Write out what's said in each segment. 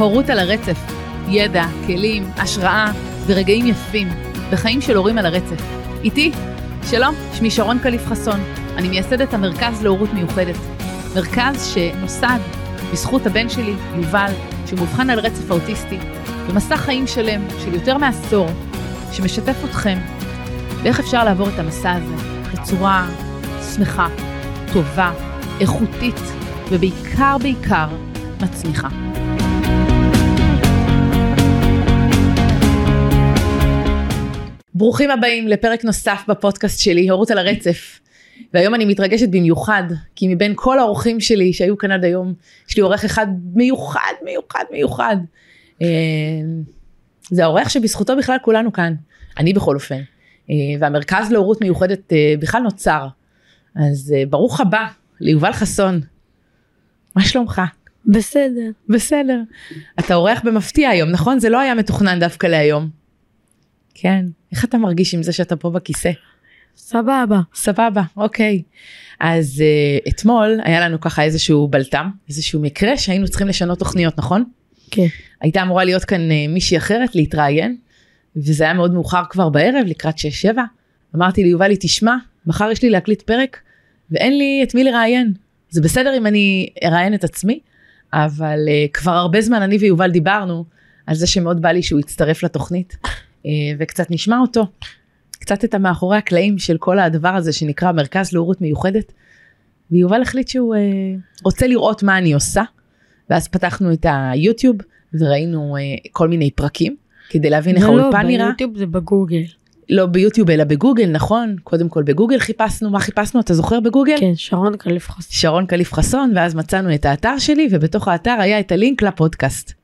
הורות על הרצף, ידע, כלים, השראה ורגעים יפים בחיים של הורים על הרצף. איתי, שלום, שמי שרון קליף חסון, אני מייסדת המרכז להורות מיוחדת. מרכז שנוסד בזכות הבן שלי, יובל, שהוא מאובחן על רצף האוטיסטי, במסע חיים שלם של יותר מעשור, שמשתף אתכם באיך אפשר לעבור את המסע הזה בצורה שמחה, טובה, איכותית, ובעיקר בעיקר מצמיחה. ברוכים הבאים לפרק נוסף בפודקאסט שלי, הורות על הרצף. והיום אני מתרגשת במיוחד, כי מבין כל האורחים שלי שהיו כאן עד היום, יש לי עורך אחד מיוחד, מיוחד, מיוחד. אה, זה העורך שבזכותו בכלל כולנו כאן, אני בכל אופן. אה, והמרכז להורות מיוחדת אה, בכלל נוצר. אז ברוך הבא ליובל חסון. מה שלומך? בסדר. בסדר. אתה אורח במפתיע היום, נכון? זה לא היה מתוכנן דווקא להיום. כן. איך אתה מרגיש עם זה שאתה פה בכיסא? סבבה. סבבה, אוקיי. אז uh, אתמול היה לנו ככה איזשהו בלטם, איזשהו מקרה שהיינו צריכים לשנות תוכניות, נכון? כן. הייתה אמורה להיות כאן uh, מישהי אחרת להתראיין, וזה היה מאוד מאוחר כבר בערב, לקראת 6-7. אמרתי ליובלי, תשמע, מחר יש לי להקליט פרק, ואין לי את מי לראיין. זה בסדר אם אני אראיין את עצמי, אבל uh, כבר הרבה זמן אני ויובל דיברנו על זה שמאוד בא לי שהוא יצטרף לתוכנית, וקצת נשמע אותו. קצת את המאחורי הקלעים של כל הדבר הזה שנקרא מרכז להורות מיוחדת. ויובל החליט שהוא אה, רוצה לראות מה אני עושה, ואז פתחנו את היוטיוב וראינו אה, כל מיני פרקים כדי להבין איך לא, האולפן לא, נראה. ביוטיוב זה בגוגל. לא ביוטיוב אלא בגוגל, נכון? קודם כל בגוגל חיפשנו, מה חיפשנו? אתה זוכר בגוגל? כן, שרון קליף חסון. שרון קליף חסון, ואז מצאנו את האתר שלי, ובתוך האתר היה את הלינק לפודקאסט.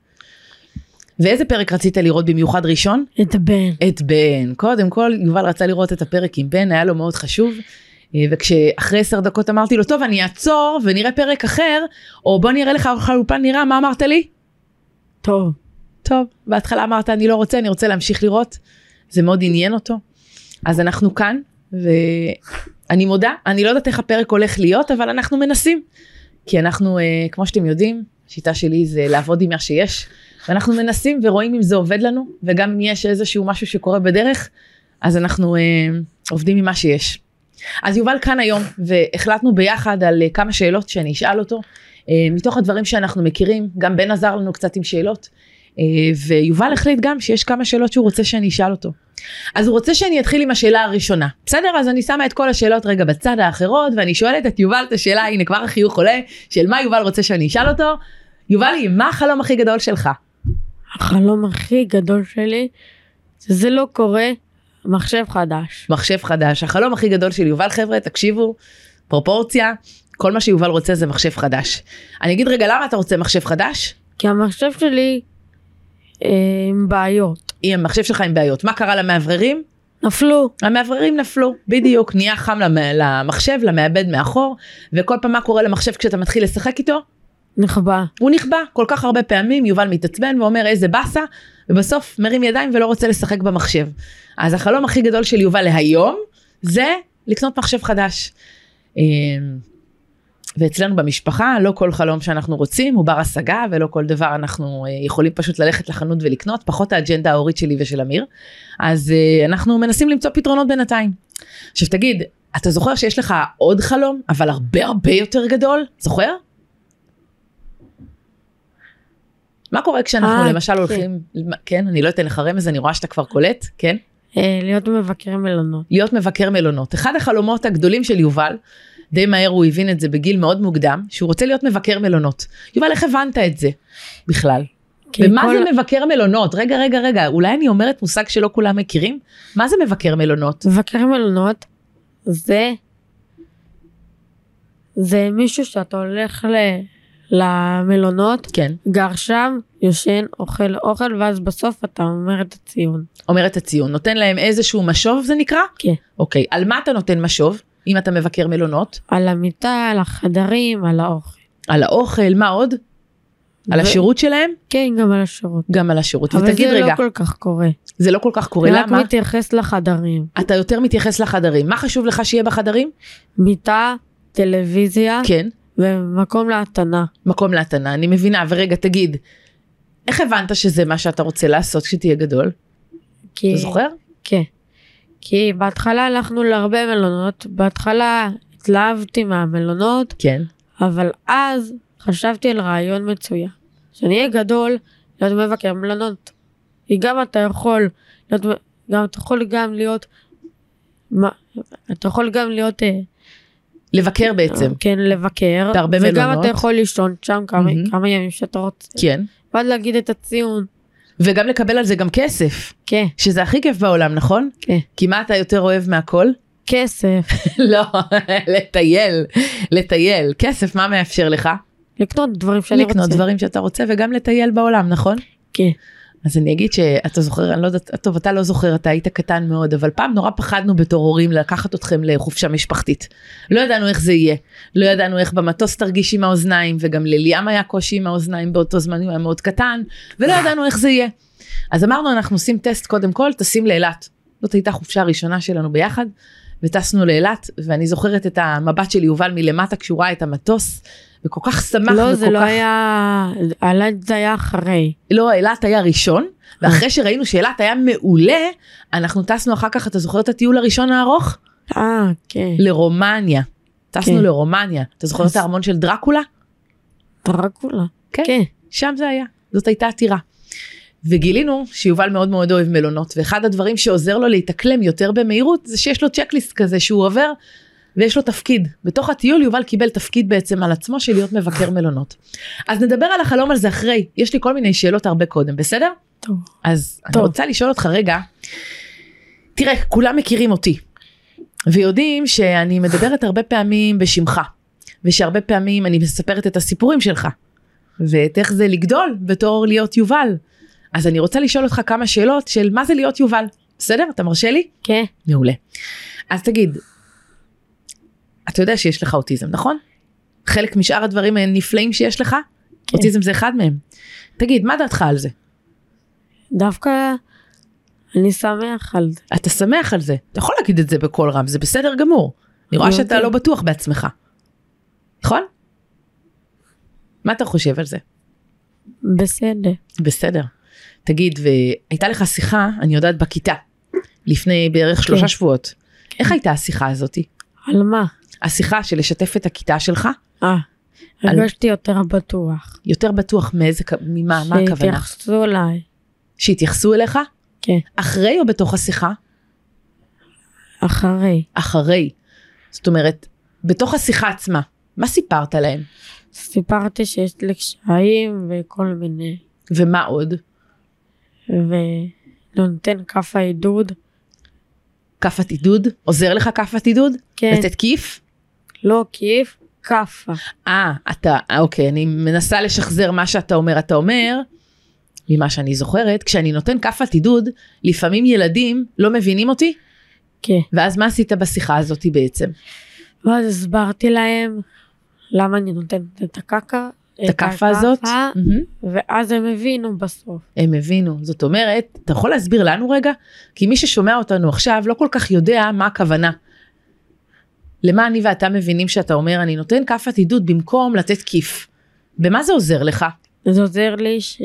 ואיזה פרק רצית לראות במיוחד ראשון? את בן. את בן. קודם כל, יובל רצה לראות את הפרק עם בן, היה לו מאוד חשוב. אה, וכשאחרי עשר דקות אמרתי לו, טוב, אני אעצור ונראה פרק אחר, או בוא נראה לך איך האולפן נראה, מה אמרת לי? טוב. טוב, בהתחלה אמרת, אני לא רוצה, אני רוצה להמשיך לראות. זה מאוד עניין אותו. אז אנחנו כאן, ואני מודה, אני לא יודעת איך הפרק הולך להיות, אבל אנחנו מנסים. כי אנחנו, אה, כמו שאתם יודעים, השיטה שלי זה לעבוד עם מה שיש. ואנחנו מנסים ורואים אם זה עובד לנו, וגם אם יש איזשהו משהו שקורה בדרך, אז אנחנו אה, עובדים עם מה שיש. אז יובל כאן היום, והחלטנו ביחד על אה, כמה שאלות שאני אשאל אותו, אה, מתוך הדברים שאנחנו מכירים, גם בן עזר לנו קצת עם שאלות, אה, ויובל החליט גם שיש כמה שאלות שהוא רוצה שאני אשאל אותו. אז הוא רוצה שאני אתחיל עם השאלה הראשונה. בסדר? אז אני שמה את כל השאלות רגע בצד האחרות, ואני שואלת את יובל את השאלה, הנה כבר החיוך עולה, של מה יובל רוצה שאני אשאל אותו. יובלי, מה החלום הכי גדול שלך? החלום הכי גדול שלי, שזה לא קורה, מחשב חדש. מחשב חדש. החלום הכי גדול של יובל, חבר'ה, תקשיבו, פרופורציה, כל מה שיובל רוצה זה מחשב חדש. אני אגיד רגע, למה אתה רוצה מחשב חדש? כי המחשב שלי אה, עם בעיות. עם המחשב שלך עם בעיות. מה קרה למאווררים? נפלו. המאווררים נפלו, בדיוק, נהיה חם למחשב, למעבד מאחור, וכל פעם מה קורה למחשב כשאתה מתחיל לשחק איתו? נכבה. הוא נכבה כל כך הרבה פעמים, יובל מתעצבן ואומר איזה באסה, ובסוף מרים ידיים ולא רוצה לשחק במחשב. אז החלום הכי גדול של יובל להיום, זה לקנות מחשב חדש. אמ, ואצלנו במשפחה לא כל חלום שאנחנו רוצים הוא בר השגה ולא כל דבר אנחנו אה, יכולים פשוט ללכת לחנות ולקנות פחות האג'נדה ההורית שלי ושל אמיר אז אה, אנחנו מנסים למצוא פתרונות בינתיים. עכשיו תגיד אתה זוכר שיש לך עוד חלום אבל הרבה הרבה יותר גדול זוכר? מה קורה כשאנחנו אה, למשל כן. הולכים, כן, אני לא אתן לך רמז, אני רואה שאתה כבר קולט, כן? אה, להיות מבקר מלונות. להיות מבקר מלונות. אחד החלומות הגדולים של יובל, די מהר הוא הבין את זה בגיל מאוד מוקדם, שהוא רוצה להיות מבקר מלונות. יובל, איך הבנת את זה בכלל? ומה כל- זה מבקר מלונות? רגע, רגע, רגע, אולי אני אומרת מושג שלא כולם מכירים? מה זה מבקר מלונות? מבקר מלונות זה זה מישהו שאתה הולך ל... למלונות, כן, גר שם, יושן, אוכל אוכל, ואז בסוף אתה אומר את הציון. אומר את הציון. נותן להם איזשהו משוב זה נקרא? כן. אוקיי, על מה אתה נותן משוב, אם אתה מבקר מלונות? על המיטה, על החדרים, על האוכל. על האוכל, מה עוד? על ו- השירות שלהם? כן, גם על השירות. גם על השירות. אבל ותגיד זה רגע, לא כל כך קורה. זה לא כל כך קורה, זה רק למה? מתייחס לחדרים. אתה יותר מתייחס לחדרים. מה חשוב לך שיהיה בחדרים? מיטה, טלוויזיה כן, ומקום להטענה. מקום להתנה, אני מבינה. ורגע, תגיד, איך הבנת שזה מה שאתה רוצה לעשות כשתהיה גדול? כי... אתה זוכר? כן. כי בהתחלה הלכנו להרבה מלונות, בהתחלה התלהבתי מהמלונות, כן. אבל אז חשבתי על רעיון מצוין. כשאני אהיה גדול, להיות מבקר מלונות. כי גם אתה יכול, להיות, גם אתה יכול גם להיות, מה, אתה יכול גם להיות, אה, לבקר בעצם. כן, לבקר, בהרבה וגם מלונות. אתה יכול לישון שם כמה, מהמם. כמה ימים שאתה רוצה. כן. ואז להגיד את הציון. וגם לקבל על זה גם כסף, כן, שזה הכי כיף בעולם, נכון? כן. כי מה אתה יותר אוהב מהכל? כסף, לא, לטייל, לטייל. כסף, מה מאפשר לך? לקנות דברים שאני רוצה. לקנות דברים שאתה רוצה וגם לטייל בעולם, נכון? כן. אז אני אגיד שאתה זוכר, אני לא יודעת, טוב, אתה לא זוכר, אתה היית קטן מאוד, אבל פעם נורא פחדנו בתור הורים לקחת אתכם לחופשה משפחתית. לא ידענו איך זה יהיה, לא ידענו איך במטוס תרגיש עם האוזניים, וגם לליאם היה קושי עם האוזניים באותו זמן, הוא היה מאוד קטן, ולא ידענו איך זה יהיה. אז אמרנו, אנחנו עושים טסט קודם כל, טסים לאילת. זאת הייתה חופשה הראשונה שלנו ביחד, וטסנו לאילת, ואני זוכרת את המבט של יובל מלמטה כשהוא ראה את המטוס, וכל כך שמח לא, זה לא כך... היה, אילת זה היה אחרי. לא, אילת היה ראשון, ואחרי שראינו שאילת היה מעולה, אנחנו טסנו אחר כך, אתה זוכר את הטיול הראשון הארוך? אה, כן. לרומניה. טסנו כן. לרומניה. אתה זוכר את הארמון של דרקולה? דרקולה. כן. כן. שם זה היה. זאת הייתה עתירה. וגילינו שיובל מאוד מאוד אוהב מלונות, ואחד הדברים שעוזר לו להתאקלם יותר במהירות, זה שיש לו צ'קליסט כזה שהוא עובר, ויש לו תפקיד. בתוך הטיול יובל קיבל תפקיד בעצם על עצמו של להיות מבקר מלונות. אז נדבר על החלום על זה אחרי, יש לי כל מיני שאלות הרבה קודם, בסדר? טוב. אז אני טוב. רוצה לשאול אותך רגע, תראה, כולם מכירים אותי, ויודעים שאני מדברת הרבה פעמים בשמך, ושהרבה פעמים אני מספרת את הסיפורים שלך, ואת איך זה לגדול בתור להיות יובל. אז אני רוצה לשאול אותך כמה שאלות של מה זה להיות יובל, בסדר? אתה מרשה לי? כן. מעולה. אז תגיד, אתה יודע שיש לך אוטיזם, נכון? חלק משאר הדברים הנפלאים שיש לך? כן. אוטיזם זה אחד מהם. תגיד, מה דעתך על זה? דווקא אני שמח על זה. אתה שמח על זה, אתה יכול להגיד את זה בקול רם, זה בסדר גמור. אני רואה אני שאתה יודעת. לא בטוח בעצמך. נכון? מה אתה חושב על זה? בסדר. בסדר. תגיד, והייתה לך שיחה, אני יודעת, בכיתה, לפני בערך שלושה כן. שבועות. איך הייתה השיחה הזאתי? על מה? השיחה של לשתף את הכיתה שלך, אה. על- הרגשתי יותר בטוח. יותר בטוח מאיזה, ממה, מה הכוונה? שהתייחסו אליי. שהתייחסו אליך? כן. אחרי או בתוך השיחה? אחרי. אחרי. זאת אומרת, בתוך השיחה עצמה, מה סיפרת להם? סיפרתי שיש לי קשיים וכל מיני. ומה עוד? ונותן כף העידוד. כאפת עידוד? עוזר לך כאפת עידוד? כן. לתת כיף? לא כיף, כאפה. אה, אתה, אוקיי, אני מנסה לשחזר מה שאתה אומר. אתה אומר, ממה שאני זוכרת, כשאני נותן כאפת עידוד, לפעמים ילדים לא מבינים אותי, כן. ואז מה עשית בשיחה הזאת בעצם? ואז הסברתי להם למה אני נותנת את הקקה. את הכאפה הזאת? מהמם. ואז הם הבינו בסוף. הם הבינו. זאת אומרת, אתה יכול להסביר לנו רגע? כי מי ששומע אותנו עכשיו לא כל כך יודע מה הכוונה. למה אני ואתה מבינים שאתה אומר, אני נותן כאפת עידוד במקום לתת כיף. במה זה עוזר לך? זה עוזר לי ש...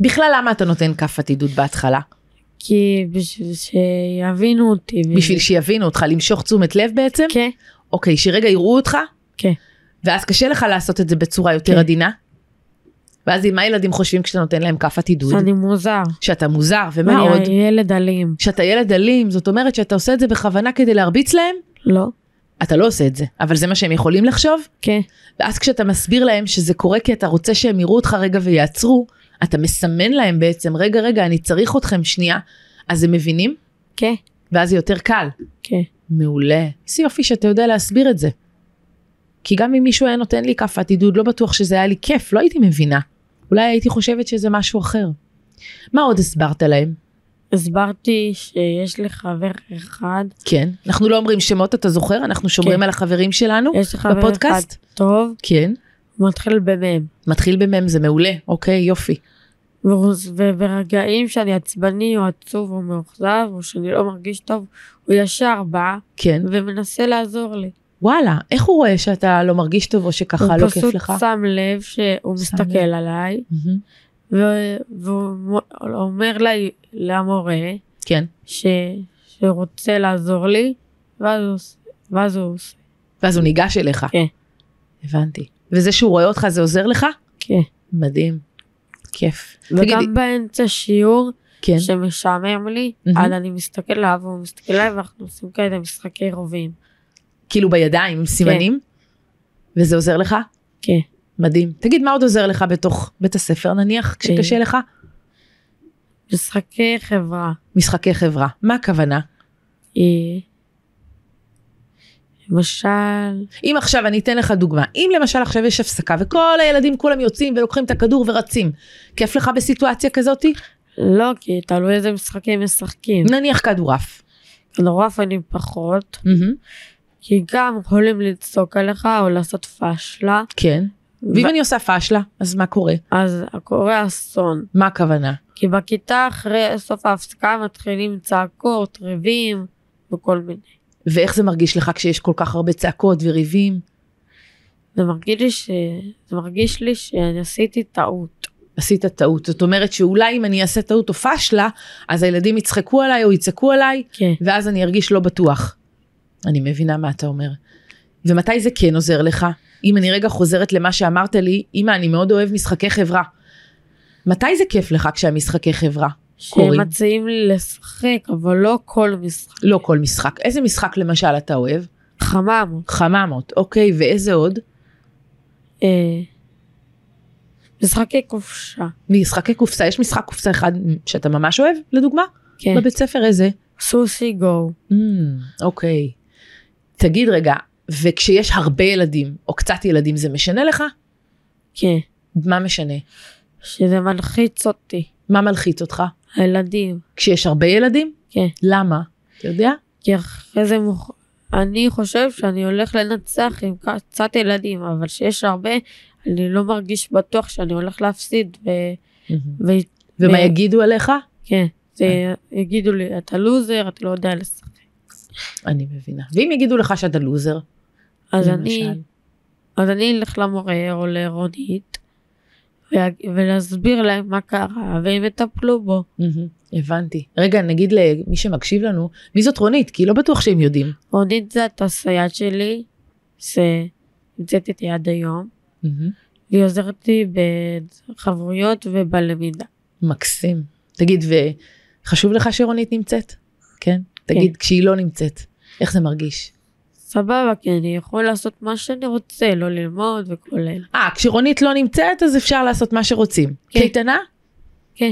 בכלל למה אתה נותן כאפת עידוד בהתחלה? כי בשביל שיבינו אותי. בשביל שיבינו אותך, למשוך תשומת לב בעצם? כן, אוקיי, שרגע יראו אותך, כן. ואז קשה לך לעשות את זה בצורה יותר כן. עדינה? ואז מה ילדים חושבים כשאתה נותן להם כאפת עידוד? שאני מוזר. שאתה מוזר, ומה ואני עוד? ילד אלים. שאתה ילד אלים, זאת אומרת שאתה עושה את זה בכוונה כדי להרביץ להם? לא? אתה לא עושה את זה, אבל זה מה שהם יכולים לחשוב? כן, ואז כשאתה מסביר להם שזה קורה כי אתה רוצה שהם יראו אותך רגע ויעצרו, אתה מסמן להם בעצם, רגע, רגע, אני צריך אתכם שנייה, אז הם מבינים, כן, ואז זה יותר קל. כן. מעולה. איזה יופי שאתה יודע להסביר את זה. כי גם אם מישהו היה נותן לי כאפת עידוד, לא בטוח שזה היה לי כיף, לא הייתי מבינה. אולי הייתי חושבת שזה משהו אחר. מה עוד הסברת להם? הסברתי שיש לי חבר אחד, כן. אנחנו לא אומרים שמות, אתה זוכר? אנחנו שומרים כן. על החברים שלנו יש חבר אחד בפודקאסט? טוב, כן. מתחיל במם. מתחיל במם, זה מעולה. אוקיי, יופי. וברגעים שאני עצבני או עצוב או מאוכזב או שאני לא מרגיש טוב, הוא ישר בא כן. ומנסה לעזור לי. וואלה, איך הוא רואה שאתה לא מרגיש טוב או שככה הוא לא כיף פשוט לך? שם לב שהוא שם מסתכל לב. עליי. ו- והוא אומר לי, למורה, כן. ש- שרוצה לעזור לי, ואז הוא עושה- ואז הוא עושה, ואז הוא ניגש אליך. כן. הבנתי. וזה שהוא רואה אותך זה עוזר לך? כן. מדהים. כיף. תגידי, וגם באמצע שיעור, כן. שמשעמם לי, מהמם. אז אני מסתכל עליו, והוא מסתכל עליי, ואנחנו עושים כאלה משחקי רובים. כאילו בידיים סימנים? וזה עוזר לך? כן. מדהים. תגיד, מה עוד עוזר לך בתוך בית הספר נניח, כשקשה לך? משחקי חברה. משחקי חברה. מה הכוונה? אה, למשל, אם עכשיו אני אתן לך דוגמה, אם למשל עכשיו יש הפסקה וכל הילדים כולם יוצאים ולוקחים את הכדור ורצים, כיף לך בסיטואציה כזאתי? לא, כי תלוי איזה משחקים משחקים. נניח כדורעף. כדורעף אני פחות, מהמם. כי גם יכולים לצעוק עליך או לעשות פשלה, כן. ואם ו- אני עושה פשלה, אז מה קורה? אז קורה אסון. מה הכוונה? כי בכיתה אחרי סוף ההפסקה מתחילים צעקות, ריבים וכל מיני. ואיך זה מרגיש לך כשיש כל כך הרבה צעקות וריבים? זה מרגיש לי, ש... זה מרגיש לי שאני עשיתי טעות. עשית טעות. זאת אומרת שאולי אם אני אעשה טעות או פשלה, אז הילדים יצחקו עליי או יצעקו עליי, כן. ואז אני ארגיש לא בטוח. אני מבינה מה אתה אומר. ומתי זה כן עוזר לך? אם אני רגע חוזרת למה שאמרת לי, אמא, אני מאוד אוהב משחקי חברה. מתי זה כיף לך כשהמשחקי חברה? קורים. שמציעים לי לשחק, אבל לא כל משחק. לא כל משחק. איזה משחק למשל אתה אוהב? חממות. חממות, אוקיי, ואיזה עוד? אה, משחקי קופשה. משחקי קופסה, יש משחק קופסה אחד שאתה ממש אוהב, לדוגמה? כן. בבית ספר איזה? סוסי גו. Mm, אוקיי. תגיד רגע, וכשיש הרבה ילדים, או קצת ילדים, זה משנה לך? כן. מה משנה? שזה מלחיץ אותי. מה מלחיץ אותך? הילדים. כשיש הרבה ילדים? כן. למה? אתה יודע? כי אחרי זה מוכ... אני חושב שאני הולך לנצח עם קצת ילדים, אבל שיש הרבה, אני לא מרגיש בטוח שאני הולך להפסיד. ו... ו... ומה ו- יגידו עליך? כן. זה יגידו לי, אתה לוזר, אתה לא יודע לשחק. אני מבינה. ואם יגידו לך שאתה לוזר? אז למשל? אני, אז אני אלך למורה או לרונית, ולהסביר להם מה קרה, והם יטפלו בו. הבנתי. רגע, נגיד למי שמקשיב לנו, מי זאת רונית? כי לא בטוח שהם יודעים. רונית זה הסייעת שלי, שנמצאת איתי עד היום, מהמם, והיא עוזרת לי בחברויות ובלמידה. מקסים. תגיד, וחשוב לך שרונית נמצאת? כן? תגיד, כשהיא לא נמצאת, איך זה מרגיש? סבבה, כי אני יכול לעשות מה שאני רוצה, לא ללמוד וכל אלה. אה, כשרונית לא נמצאת, אז אפשר לעשות מה שרוצים. כן. קייטנה? כן.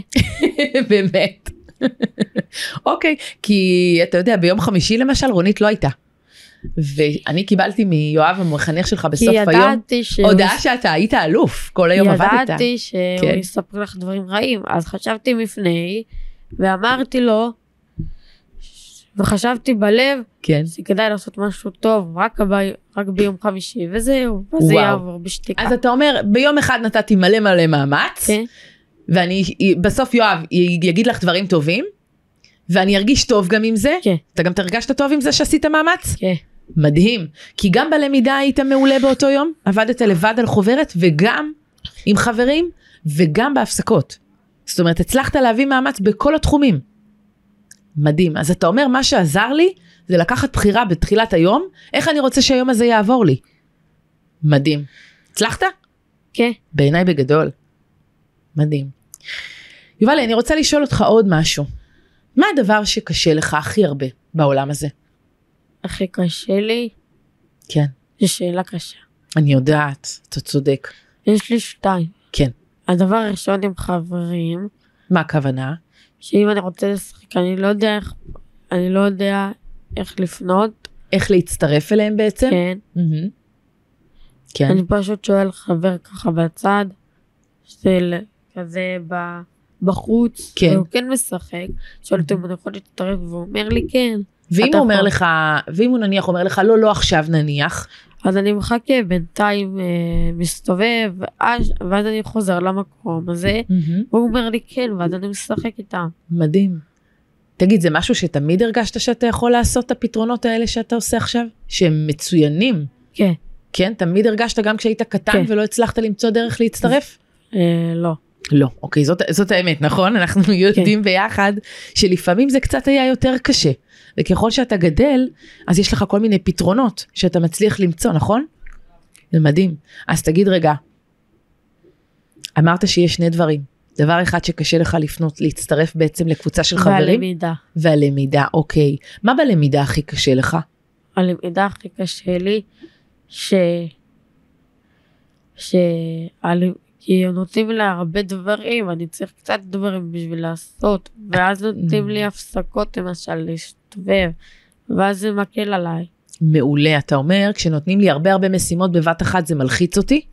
באמת. אוקיי, כי אתה יודע, ביום חמישי למשל, רונית לא הייתה. ואני קיבלתי מיואב המחנך שלך כי בסוף היום, ידעתי ש... הודעה שאתה היית אלוף, כל היום עבדת. ידעתי שהוא כן. יספר לך דברים רעים, אז חשבתי לפני, ואמרתי לו, וחשבתי בלב, כן. שכדאי לעשות משהו טוב רק, ב... רק ביום חמישי, וזהו, וזה. יעבור בשתיקה. אז אתה אומר, ביום אחד נתתי מלא מלא מאמץ, כן, ואני, בסוף יואב י- יגיד לך דברים טובים, ואני ארגיש טוב גם עם זה. כן. אתה גם תרגשת טוב עם זה שעשית מאמץ? כן, מדהים. כי גם בלמידה היית מעולה באותו יום, עבדת לבד על חוברת, וגם עם חברים, וגם בהפסקות. זאת אומרת, הצלחת להביא מאמץ בכל התחומים. מדהים. אז אתה אומר, מה שעזר לי, זה לקחת בחירה בתחילת היום, איך אני רוצה שהיום הזה יעבור לי. מדהים. הצלחת? כן. בעיניי בגדול. מדהים. יובלי, אני רוצה לשאול אותך עוד משהו. מה הדבר שקשה לך הכי הרבה בעולם הזה? הכי קשה לי, כן, זו שאלה קשה. אני יודעת, אתה צודק. יש לי שתיים. כן. הדבר הראשון עם חברים, מה הכוונה? שאם אני רוצה לשחק, אני לא יודע איך, אני לא יודע איך לפנות, איך להצטרף אליהם בעצם? כן. מהמם. כן. אני פשוט שואל חבר ככה בצד, של כזה ב... בחוץ, כן. והוא כן משחק, שואל אותו אם אני יכול להצטרף, והוא אומר לי כן. ואם הוא אומר. לך, ואם הוא נניח אומר לך, לא, לא עכשיו נניח, אז אני מחכה בינתיים אה, מסתובב, ואז, ואז אני חוזר למקום הזה, מהמם. והוא אומר לי כן, ואז אני משחק איתם. מדהים. תגיד, זה משהו שתמיד הרגשת שאתה יכול לעשות את הפתרונות האלה שאתה עושה עכשיו? שהם מצוינים. כן. כן? תמיד הרגשת גם כשהיית קטן כן. ולא הצלחת למצוא דרך להצטרף? אה, לא. לא. אוקיי, זאת, זאת האמת, נכון? אנחנו יודעים ביחד שלפעמים זה קצת היה יותר קשה. וככל שאתה גדל, אז יש לך כל מיני פתרונות שאתה מצליח למצוא, נכון? זה מדהים. אז תגיד רגע, אמרת שיש שני דברים. דבר אחד שקשה לך לפנות, להצטרף בעצם לקבוצה של חברים, והלמידה. והלמידה, אוקיי. מה בלמידה הכי קשה לך? הלמידה הכי קשה לי, ש... ש... כי נותנים לה הרבה דברים, אני צריך קצת דברים בשביל לעשות, ואז נותנים לי הפסקות למשל להסתובב, ואז זה מקל עליי. מעולה, אתה אומר, כשנותנים לי הרבה הרבה משימות בבת אחת זה מלחיץ אותי,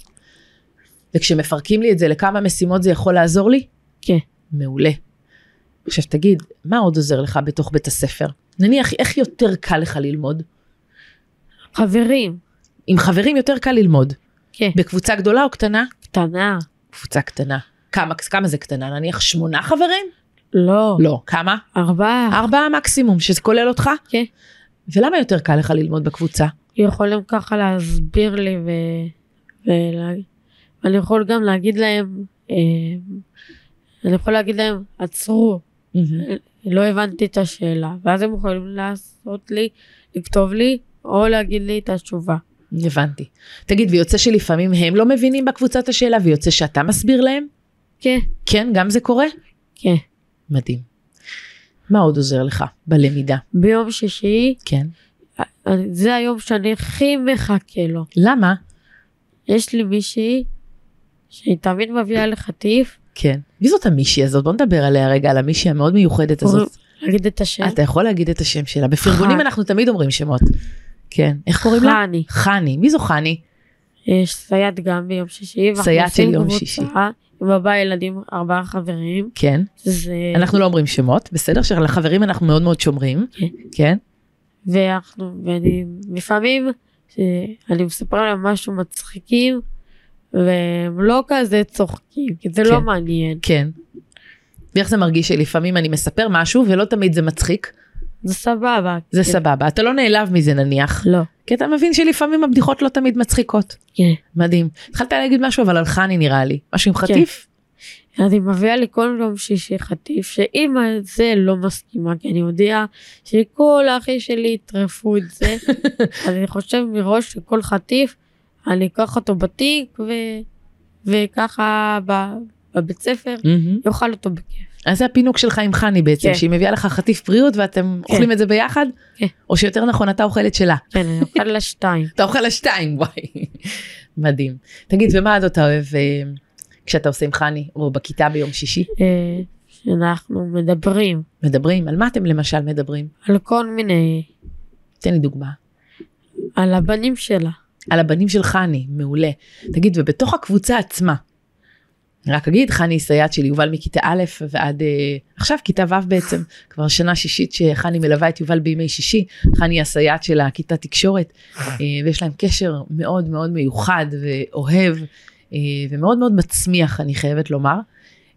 וכשמפרקים לי את זה לכמה משימות זה יכול לעזור לי? כן. מעולה. עכשיו תגיד, מה עוד עוזר לך בתוך בית הספר? נניח, איך יותר קל לך ללמוד? חברים, עם חברים יותר קל ללמוד. כן. בקבוצה גדולה או קטנה? קטנה. קבוצה קטנה. כמה, כמה זה קטנה? נניח שמונה חברים? לא. לא. כמה? ארבעה. ארבעה מקסימום, שזה כולל אותך? כן. ולמה יותר קל לך ללמוד בקבוצה? יכולים ככה להסביר לי ו... ולה... ואני יכול גם להגיד להם, אה, אני יכול להגיד להם, עצרו, לא הבנתי את השאלה, ואז הם יכולים לעשות לי, לכתוב לי, או להגיד לי את התשובה. הבנתי. תגיד, ויוצא שלפעמים הם לא מבינים בקבוצה את השאלה, ויוצא שאתה מסביר להם? כן, כן, גם זה קורה? כן. מדהים. מה עוד עוזר לך בלמידה? ביום שישי, כן. זה היום שאני הכי מחכה לו. למה? יש לי מישהי שהיא תמיד מביאה לחטיף, כן. מי זאת המישהי הזאת? בוא נדבר עליה רגע, על המישהי המאוד מיוחדת הזאת. להגיד את השם. אתה יכול להגיד את השם שלה. בפרגונים. אנחנו תמיד אומרים שמות. כן. איך קוראים לה? חני. חני. מי זו חני? יש סייעת גם ביום שישי. סייעת של יום שישי. עם ארבעה ילדים, ארבעה חברים. כן. זה... אנחנו לא אומרים שמות, בסדר? שלחברים אנחנו מאוד מאוד שומרים. כן. כן. ואנחנו, ואני, לפעמים, אני מספר להם משהו מצחיקים, והם לא כזה צוחקים, כי זה לא כן. מעניין. כן. ואיך זה מרגיש שלפעמים אני מספר משהו ולא תמיד זה מצחיק? זה סבבה. זה כן. סבבה. אתה לא נעלב מזה נניח. לא. כי אתה מבין שלפעמים הבדיחות לא תמיד מצחיקות. כן. מדהים. התחלת להגיד משהו אבל על חני נראה לי. משהו עם חטיף? אני מביאה לי כל יום שישי חטיף, שאמא זה לא מסכימה, כי אני יודע שכל האחים שלי יטרפו את זה. אז אני חושב מראש שכל חטיף, אני אקח אותו בתיק, ו... וככה ב... בבית ספר, מהמם. יאכל אותו בכיף. אז זה הפינוק שלך עם חני בעצם, כן. שהיא מביאה לך חטיף בריאות ואתם כן. אוכלים את זה ביחד? כן. או שיותר נכון אתה אוכל את שלה. כן, אני אוכל לה שתיים. אתה אוכל לשתיים, וואי. מדהים. תגיד, ומה עוד אתה אוהב אה, כשאתה עושה עם חני, או בכיתה ביום שישי? אה, שאנחנו מדברים מדברים? על מה אתם למשל מדברים? על כל מיני, תן לי דוגמה. על הבנים שלה. על הבנים של חני, מעולה. תגיד, ובתוך הקבוצה עצמה, רק אגיד, חני היא סייעת של יובל מכיתה א' ועד אה, עכשיו כיתה ו' בעצם, כבר שנה שישית שחני מלווה את יובל בימי שישי, חני היא הסייעת של הכיתה תקשורת, אה, ויש להם קשר מאוד מאוד מיוחד ואוהב, אה, ומאוד מאוד מצמיח, אני חייבת לומר.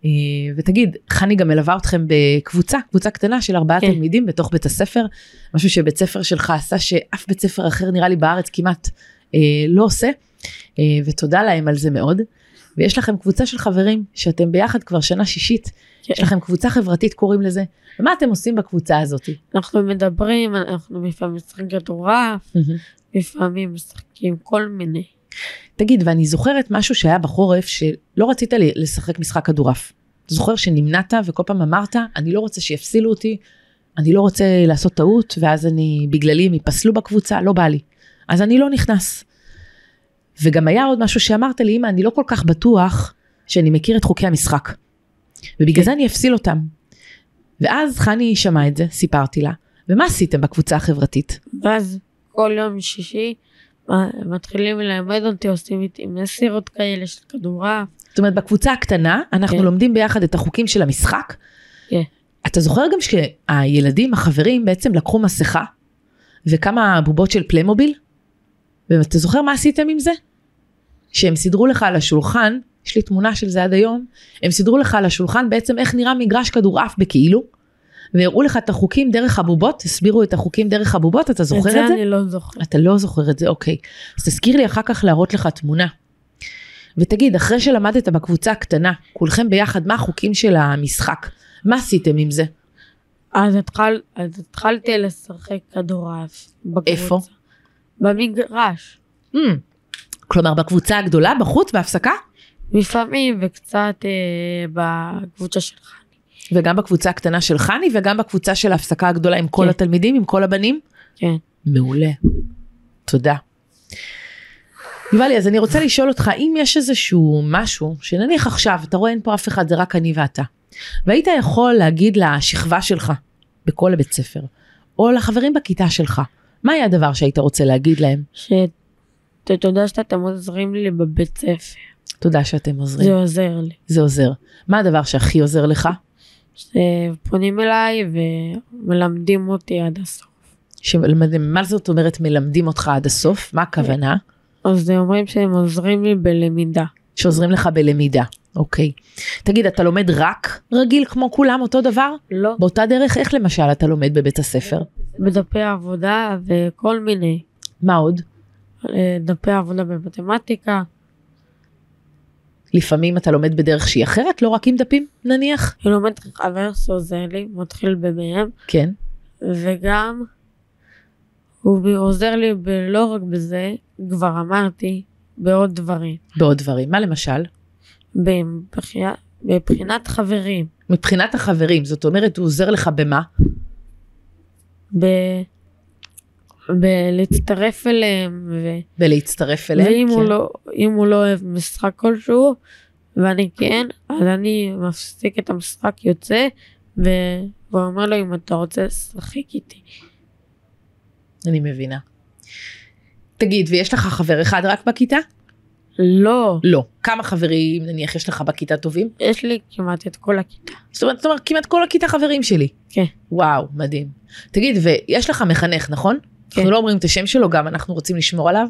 אה, ותגיד, חני גם מלווה אתכם בקבוצה, קבוצה קטנה של ארבעה כן. תלמידים בתוך בית הספר, משהו שבית ספר שלך עשה שאף בית ספר אחר נראה לי בארץ כמעט אה, לא עושה, אה, ותודה להם על זה מאוד. ויש לכם קבוצה של חברים שאתם ביחד כבר שנה שישית, כן. יש לכם קבוצה חברתית קוראים לזה, ומה אתם עושים בקבוצה הזאת? אנחנו מדברים, אנחנו לפעמים משחקים כדורעף, לפעמים משחקים כל מיני. תגיד, ואני זוכרת משהו שהיה בחורף שלא רצית לי- לשחק משחק כדורעף. זוכר שנמנעת וכל פעם אמרת, אני לא רוצה שיפסילו אותי, אני לא רוצה לעשות טעות, ואז אני, בגללי הם ייפסלו בקבוצה, לא בא לי. אז אני לא נכנס. וגם היה עוד משהו שאמרת לי, אמא, אני לא כל כך בטוח שאני מכיר את חוקי המשחק. ובגלל כן. זה אני אפסיל אותם. ואז חני שמעה את זה, סיפרתי לה, ומה עשיתם בקבוצה החברתית? ואז כל יום שישי מתחילים ללמד אותי, עושים איתי מסירות כאלה של כדורעף. זאת אומרת, בקבוצה הקטנה, אנחנו כן. לומדים ביחד את החוקים של המשחק. כן. אתה זוכר גם שהילדים, החברים, בעצם לקחו מסכה וכמה בובות של פליימוביל? ואתה זוכר מה עשיתם עם זה? שהם סידרו לך על השולחן, יש לי תמונה של זה עד היום, הם סידרו לך על השולחן בעצם איך נראה מגרש כדורעף בכאילו, והראו לך את החוקים דרך הבובות, הסבירו את החוקים דרך הבובות, אתה זוכר את זה? את זה אני לא זוכר. אתה לא זוכר את זה, אוקיי. אז תזכיר לי אחר כך להראות לך תמונה. ותגיד, אחרי שלמדת בקבוצה הקטנה, כולכם ביחד, מה החוקים של המשחק? מה עשיתם עם זה? אז, התחל, אז התחלתי לשחק כדורעף. בקבוצה. איפה? במגרש. Mm. כלומר, בקבוצה הגדולה, בחוץ, בהפסקה? לפעמים וקצת אה, בקבוצה שלך. וגם בקבוצה הקטנה של חני, וגם בקבוצה של ההפסקה הגדולה עם כל כן. התלמידים, עם כל הבנים? כן. מעולה. תודה. יובלי, אז אני רוצה לשאול אותך, אם יש איזשהו משהו, שנניח עכשיו, אתה רואה אין פה אף אחד, זה רק אני ואתה, והיית יכול להגיד לשכבה שלך, בכל הבית ספר, או לחברים בכיתה שלך, מה היה הדבר שהיית רוצה להגיד להם? שתודה שאתם עוזרים לי בבית ספר. תודה שאתם עוזרים, זה עוזר לי. זה עוזר. מה הדבר שהכי עוזר לך? שפונים אליי ומלמדים אותי עד הסוף. שמלמדים, מה זאת אומרת מלמדים אותך עד הסוף? מה הכוונה? אז אומרים שהם עוזרים לי בלמידה. שעוזרים לך בלמידה, אוקיי. תגיד, אתה לומד רק רגיל כמו כולם, אותו דבר? לא. באותה דרך, איך למשל אתה לומד בבית הספר? בדפי עבודה וכל מיני. מה עוד? אה, דפי עבודה במתמטיקה. לפעמים אתה לומד בדרך שהיא אחרת, לא רק עם דפים, נניח? אני לומד חבר שעוזר לי, מתחיל במהם, כן. וגם הוא עוזר לי לא רק בזה, כבר אמרתי, בעוד דברים. בעוד דברים. מה למשל? בבחינת, בבחינת חברים. מבחינת החברים, זאת אומרת, הוא עוזר לך במה? ב... בלהצטרף אליהם, ו... בלהצטרף אליהם? ואם כן. הוא, לא, אם הוא לא אוהב משחק כלשהו, ואני כן, אז אני מפסיק את המשחק, יוצא, ו... ואומר לו אם אתה רוצה לשחק איתי. אני מבינה. תגיד, ויש לך חבר אחד רק בכיתה? לא, לא. כמה חברים, נניח, יש לך בכיתה טובים? יש לי כמעט את כל הכיתה. זאת אומרת, זאת אומרת, כמעט כל הכיתה חברים שלי. כן. וואו, מדהים. תגיד, ויש לך מחנך, נכון? כן. אנחנו לא אומרים את השם שלו, גם אנחנו רוצים לשמור עליו.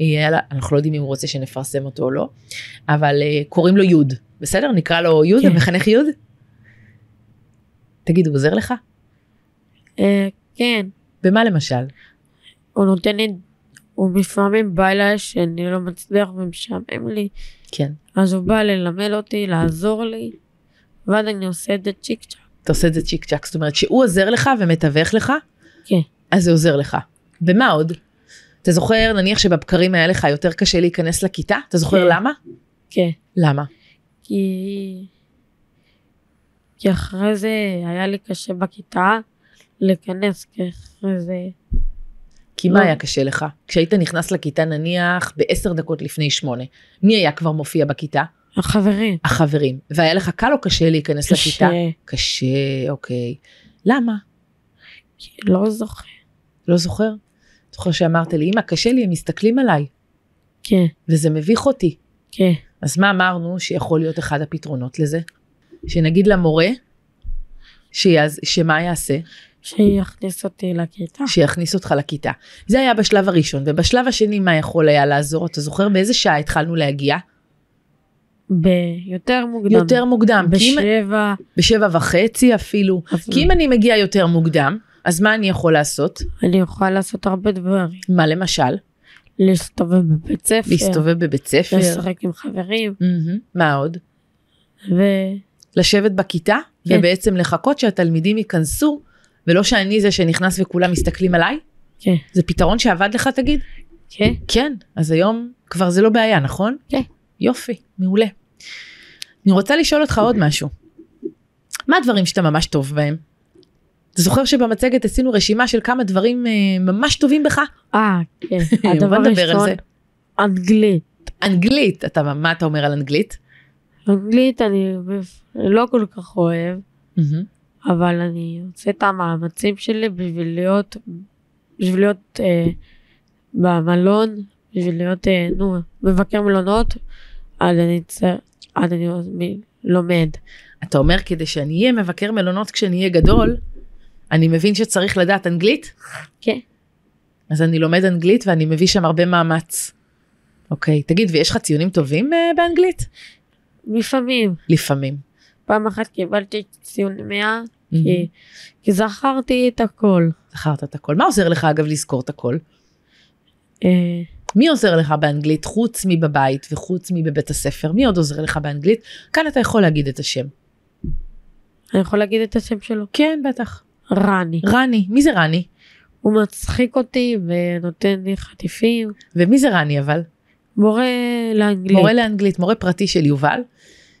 אה, אנחנו לא יודעים אם הוא רוצה שנפרסם אותו או לא, אבל אה, קוראים לו יוד, בסדר? נקרא לו יוד, כן. המחנך יוד? תגיד, הוא עוזר לך? אה, כן, במה למשל? הוא נותן לי, הוא לפעמים בא אליי שאני לא מצליח ומשעמם לי, כן. אז הוא בא ללמד אותי, לעזור לי, ואז אני עושה את זה צ'יק צ'אק. אתה עושה את זה צ'יק צ'אק, זאת אומרת שהוא עוזר לך ומתווך לך, כן. אז זה עוזר לך. במה עוד? אתה זוכר, נניח שבבקרים היה לך יותר קשה להיכנס לכיתה? אתה זוכר כן. למה? כן. למה? כי... כי אחרי זה היה לי קשה בכיתה להיכנס, כי אחרי זה... כי מה לא. היה קשה לך? כשהיית נכנס לכיתה נניח בעשר דקות לפני שמונה, מי היה כבר מופיע בכיתה? החברים. החברים. והיה לך קל או קשה להיכנס קשה. לכיתה? קשה, אוקיי. למה? כי לא זוכר. לא זוכר? זוכר שאמרת לי, אמא, קשה לי, הם מסתכלים עליי, כן, וזה מביך אותי. כן. אז מה אמרנו שיכול להיות אחד הפתרונות לזה? שנגיד למורה, שיעז, שמה יעשה? שיכניס אותי לכיתה. שיכניס אותך לכיתה. זה היה בשלב הראשון, ובשלב השני מה יכול היה לעזור? אתה זוכר באיזה שעה התחלנו להגיע? ביותר מוקדם. יותר מוקדם. כי אם- בשבע. בשבע וחצי אפילו. אפילו. כי אם אני מגיע יותר מוקדם, אז מה אני יכול לעשות? אני יכולה לעשות הרבה דברים. מה למשל? להסתובב בבית ספר. להסתובב בבית ספר. לשחק עם חברים. מהמם. מה עוד? ו... לשבת בכיתה, כן. ובעצם לחכות שהתלמידים ייכנסו, ולא שאני זה שנכנס וכולם מסתכלים עליי? כן. זה פתרון שעבד לך תגיד? כן. כן, אז היום כבר זה לא בעיה, נכון? כן. יופי, מעולה. אני רוצה לשאול אותך עוד משהו. מה הדברים שאתה ממש טוב בהם? אתה זוכר שבמצגת עשינו רשימה של כמה דברים אה, ממש טובים בך? אה, כן. בוא הדבר נדבר על הראשון, זה. אנגלית. אנגלית, אתה, מה אתה אומר על אנגלית? אנגלית אני לא כל כך אוהב, מהמם. אבל אני עושה את המאמצים שלי בשביל להיות, בשביל להיות אה, במלון, בשביל להיות, אה, נו, מבקר מלונות, אז אני, אז אני לומד. אתה אומר כדי שאני אהיה מבקר מלונות כשאני אהיה גדול, אני מבין שצריך לדעת אנגלית? כן. אז אני לומד אנגלית ואני מביא שם הרבה מאמץ. אוקיי, תגיד, ויש לך ציונים טובים אה, באנגלית? לפעמים. לפעמים. פעם אחת קיבלתי ציון 100 כי, כי זכרתי את הכל. זכרת את הכל. מה עוזר לך אגב לזכור את הכל? אה, מי עוזר לך באנגלית חוץ מבבית וחוץ מבבית הספר? מי עוד עוזר לך באנגלית? כאן אתה יכול להגיד את השם. אני יכול להגיד את השם שלו? כן, בטח. רני. רני. מי זה רני? הוא מצחיק אותי ונותן לי חטיפים. ומי זה רני אבל? מורה לאנגלית. מורה לאנגלית, מורה פרטי של יובל,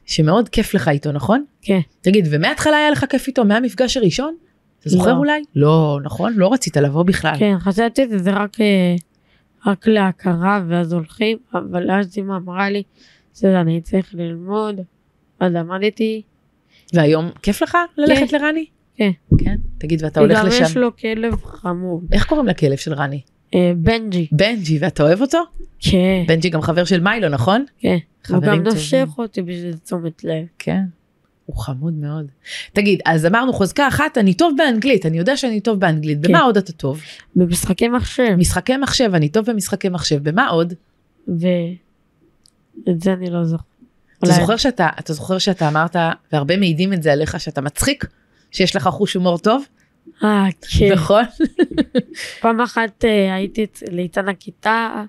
שמאוד כיף לך איתו, נכון? כן. תגיד, ומההתחלה היה לך כיף איתו? מהמפגש הראשון? אתה זוכר לא. אולי? לא, נכון? לא רצית לבוא בכלל. כן, חשבתי שזה רק, אה, רק להכרה ואז הולכים, אבל אז אמא אמרה לי שאני צריך ללמוד, אז למדתי. והיום כיף לך ללכת כן. לרני? כן. כן. תגיד, ואתה הולך לשם. יש לו כלב חמוד. איך קוראים לכלב של רני? אה, בנג'י. בנג'י, ואתה אוהב אותו? כן. בנג'י גם חבר של מיילו, נכון? כן. הוא גם. נושך אותי בשביל תשומת לב. כן. הוא חמוד מאוד. תגיד, אז אמרנו חוזקה אחת, אני טוב באנגלית, אני יודע שאני טוב באנגלית, במה כן. עוד אתה טוב? במשחקי מחשב. משחקי מחשב, אני טוב במשחקי מחשב, במה עוד? ואת זה אני לא זוכר. אתה אולי- זוכר שאתה, אתה זוכר שאתה אמרת, והרבה מעידים את זה עליך, שאתה מצחיק? שיש לך חוש הומור טוב? אה, כן. נכון? פעם אחת אה, הייתי ליצן הכיתה.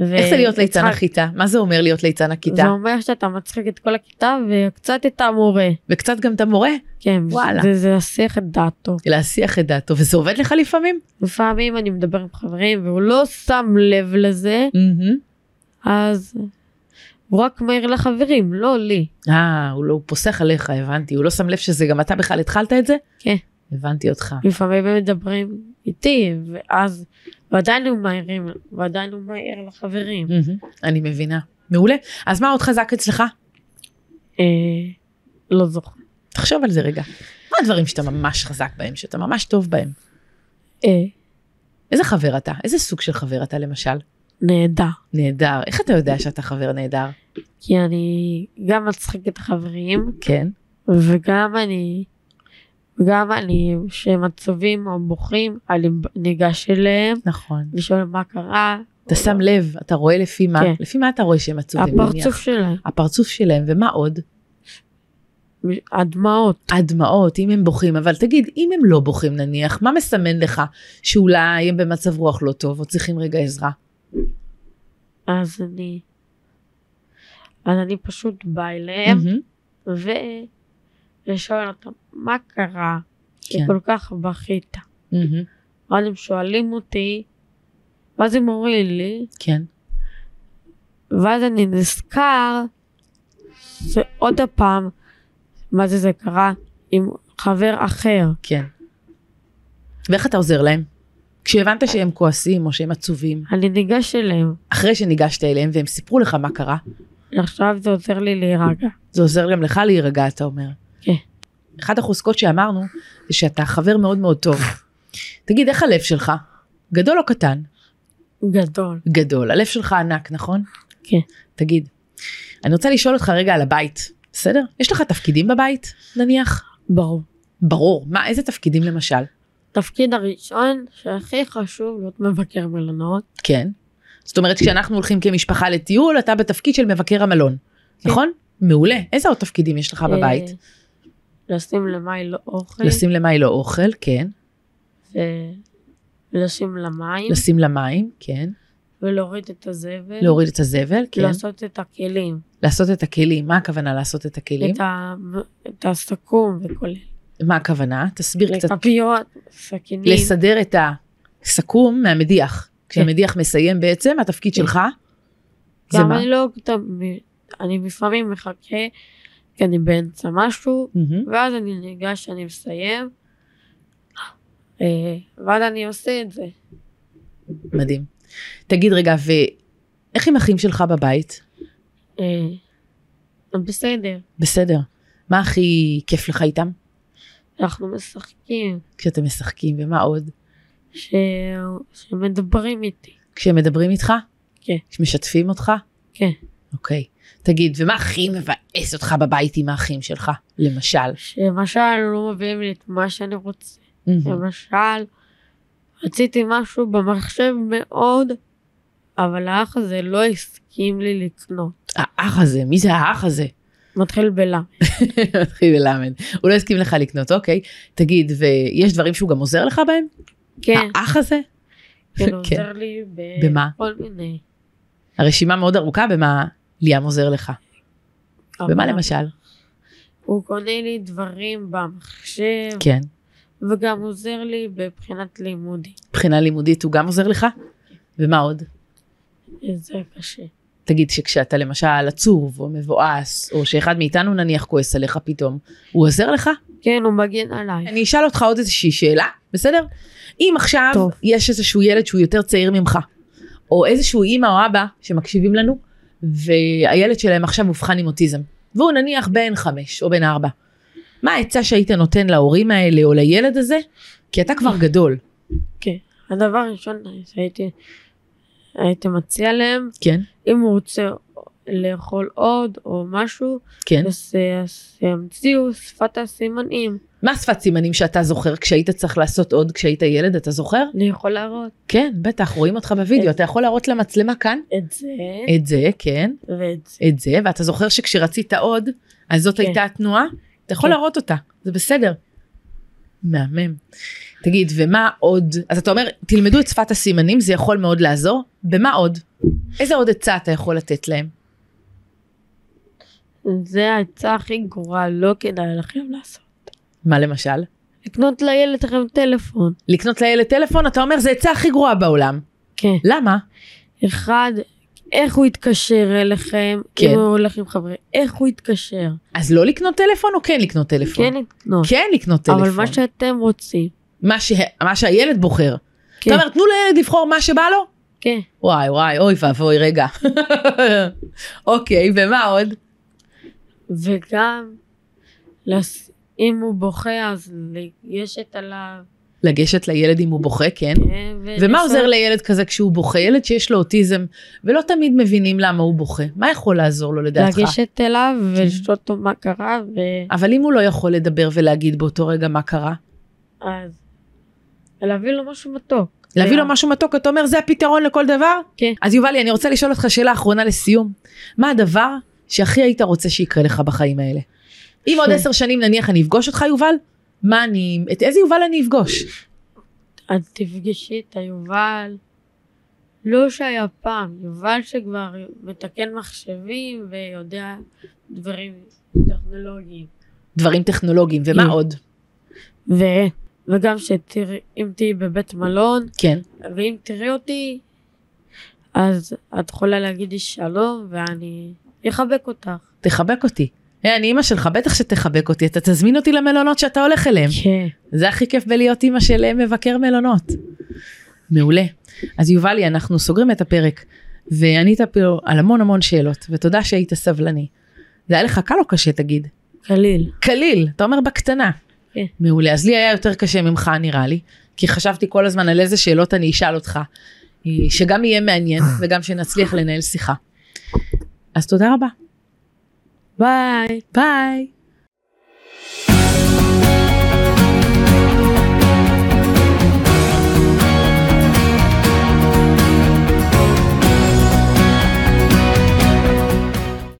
ו- איך זה להיות ליצן הצחק- הכיתה? מה זה אומר להיות ליצן הכיתה? זה אומר שאתה מצחיק את כל הכיתה וקצת את המורה. וקצת גם את המורה? כן, וואלה. זה, זה להסיח את דעתו. להסיח את דעתו, וזה עובד לך לפעמים? לפעמים אני מדבר עם חברים והוא לא שם לב לזה, מהמם. אז הוא רק מעיר לחברים, לא לי. אה, הוא לא הוא פוסח עליך, הבנתי. הוא לא שם לב שזה גם אתה בכלל התחלת את זה? כן. הבנתי אותך. לפעמים הם מדברים איתי, ואז, ועדיין הוא מעירים, ועדיין הוא מעיר לחברים. אני מבינה. מעולה. אז מה עוד חזק אצלך? אה, לא זוכר. תחשוב על זה רגע. מה הדברים שאתה ממש חזק בהם, שאתה ממש טוב בהם? אה, איזה חבר אתה? איזה סוג של חבר אתה למשל? נהדר. נהדר. איך אתה יודע שאתה חבר נהדר? כי אני גם מצחיק את החברים, כן. וגם אני, וגם אני, כשהם עצובים או בוכים, אני ניגש אליהם, נכון. לשאול מה קרה. אתה שם לב, אתה רואה לפי מה? כן. לפי מה אתה רואה שהם עצובים? הפרצוף נניח? שלהם, הפרצוף שלהם, ומה עוד? הדמעות. הדמעות, אם הם בוכים, אבל תגיד, אם הם לא בוכים נניח, מה מסמן לך שאולי הם במצב רוח לא טוב, או צריכים רגע עזרה? אז אני, אז אני פשוט באה אליהם, מהמם. ולשאול אותם, מה קרה? כי כן. כל כך בכית. מהמם. ואז הם שואלים אותי, ואז הם אומרים לי, כן. ואז אני נזכר שעוד הפעם, מה זה זה קרה עם חבר אחר. כן. ואיך אתה עוזר להם? כשהבנת שהם כועסים או שהם עצובים, אני ניגש אליהם, אחרי שניגשת אליהם והם סיפרו לך מה קרה, עכשיו זה עוזר לי להירגע. זה עוזר גם לך להירגע, אתה אומר. כן. אחת החוזקות שאמרנו, זה שאתה חבר מאוד מאוד טוב. תגיד, איך הלב שלך? גדול או קטן? גדול. גדול. הלב שלך ענק, נכון? כן. תגיד, אני רוצה לשאול אותך רגע על הבית, בסדר? יש לך תפקידים בבית, נניח? ברור. ברור. מה, איזה תפקידים למשל? תפקיד הראשון שהכי חשוב להיות מבקר מלונות. כן. זאת אומרת, כשאנחנו הולכים כמשפחה לטיול, אתה בתפקיד של מבקר המלון, כן. נכון? מעולה. איזה עוד תפקידים יש לך בבית? לשים למים לא אוכל. לשים למה לא אוכל, כן. ולשים למים. לשים למים, כן. ולהוריד את הזבל. להוריד את הזבל, כן. לעשות את הכלים. לעשות את הכלים. מה הכוונה לעשות את הכלים? את, ה... את הסכו"ם וכל אלה. מה הכוונה? תסביר קצת. כפיות, סכינים. לסדר את הסכו"ם מהמדיח. כשהמדיח מסיים בעצם, התפקיד כן. שלך, זה מה? אני לא אני לפעמים מחכה, כי אני באמצע משהו, מהמם. ואז אני ניגש, אני מסיים, אה, ואז אני עושה את זה. מדהים. תגיד רגע, ואיך עם אחים שלך בבית? אה, בסדר, בסדר. מה הכי כיף לך איתם? אנחנו משחקים, כשאתם משחקים, ומה עוד? ש... שמדברים איתי. כשהם מדברים איתך? כן. כשמשתפים אותך? כן. אוקיי. תגיד, ומה הכי מבאס אותך בבית עם האחים שלך? למשל. שלמשל לא מביאים לי את מה שאני רוצה. מהמם. למשל, רציתי משהו במחשב מאוד, אבל האח הזה לא הסכים לי לקנות. האח הזה, מי זה האח הזה? מתחיל בל'. מתחיל ללמד. הוא לא הסכים לך לקנות, אוקיי. תגיד, ויש דברים שהוא גם עוזר לך בהם? כן, האח הזה? כן, כן. עוזר לי? בכל מיני. הרשימה מאוד ארוכה במה ליאם עוזר לך. במה אבל למשל? הוא קונה לי דברים במחשב, כן. וגם עוזר לי בבחינת לימודי. מבחינה לימודית הוא גם עוזר לך? ומה עוד? זה קשה. תגיד שכשאתה למשל עצוב או מבואס או שאחד מאיתנו נניח כועס עליך פתאום הוא עוזר לך? כן, הוא מגן עליי. אני אשאל אותך עוד איזושהי שאלה בסדר? אם עכשיו טוב. יש איזשהו ילד שהוא יותר צעיר ממך או איזשהו אימא או אבא שמקשיבים לנו והילד שלהם עכשיו אובחן עם אוטיזם והוא נניח בן חמש או בן ארבע. מה העצה שהיית נותן להורים האלה או לילד הזה? כי אתה כבר גדול. כן. הדבר הראשון שהייתי הייתי מציע להם, כן? אם הוא רוצה לאכול עוד או משהו, כן. אז ימציאו שפת הסימנים. מה שפת סימנים שאתה זוכר כשהיית צריך לעשות עוד כשהיית ילד אתה זוכר? אני יכול להראות כן בטח רואים אותך בווידאו את- אתה יכול להראות למצלמה כאן את זה את זה כן ואת זה. את זה ואתה זוכר שכשרצית עוד אז זאת כן. הייתה התנועה אתה יכול כן. להראות אותה זה בסדר. מהמם. תגיד ומה עוד אז אתה אומר תלמדו את שפת הסימנים זה יכול מאוד לעזור במה עוד איזה עוד עצה אתה יכול לתת להם זה העצה הכי גרועה, לא כדאי לכם לעשות. מה למשל לקנות לילד לכם טלפון. לקנות לילד טלפון אתה אומר זה עצה הכי גרועה בעולם כן. למה אחד, איך הוא יתקשר אליכם, כן. אם הוא הולך עם חברי, איך הוא יתקשר. אז לא לקנות טלפון או כן לקנות טלפון כן לקנות. כן לקנות טלפון אבל מה שאתם רוצים. מה, ש... מה שהילד בוחר. כן. אתה אומר, תנו לילד לבחור מה שבא לו? כן. וואי וואי, אוי ואבוי, רגע. אוקיי, ומה עוד? וגם, לס... אם הוא בוכה אז לגשת עליו. לגשת לילד אם הוא בוכה, כן. כן, ומה ולשאול- עוזר לילד כזה כשהוא בוכה? ילד שיש לו אוטיזם, ולא תמיד מבינים למה הוא בוכה. מה יכול לעזור לו לדעתך? לגשת אליו ולשאול אותו מה קרה, אבל אם הוא לא יכול לדבר ולהגיד באותו רגע מה קרה, ואז להביא לו משהו מתוק. להביא לו משהו מתוק, אתה אומר זה הפתרון לכל דבר? כן. אז יובלי, אני רוצה לשאול אותך שאלה אחרונה לסיום. מה הדבר שהכי היית רוצה שיקרה לך בחיים האלה? אם עוד כן. עשר שנים נניח אני אפגוש אותך יובל, מה אני, את איזה יובל אני אפגוש? אז תפגשי את היובל, לא שהיה פעם, יובל שכבר מתקן מחשבים ויודע דברים טכנולוגיים. דברים טכנולוגיים, ומה. עוד? ו... וגם שתראי, אם תהיי בבית מלון, כן. ואם תראי אותי, אז את יכולה להגיד לי שלום, ואני אחבק אותך. תחבק אותי. היי, אני אימא שלך, בטח שתחבק אותי, אתה תזמין אותי למלונות שאתה הולך אליהם. כן. זה הכי כיף בלהיות אימא של אה, מבקר מלונות. מעולה. אז יובלי, אנחנו סוגרים את הפרק, וענית פה על המון המון שאלות, ותודה שהיית סבלני. זה היה לך קל או קשה תגיד? קליל. קליל, אתה אומר בקטנה. כן. מעולה, אז לי היה יותר קשה ממך נראה לי, כי חשבתי כל הזמן על איזה שאלות אני אשאל אותך, אה, שגם יהיה מעניין וגם שנצליח לנהל שיחה. אז תודה רבה. ביי. ביי.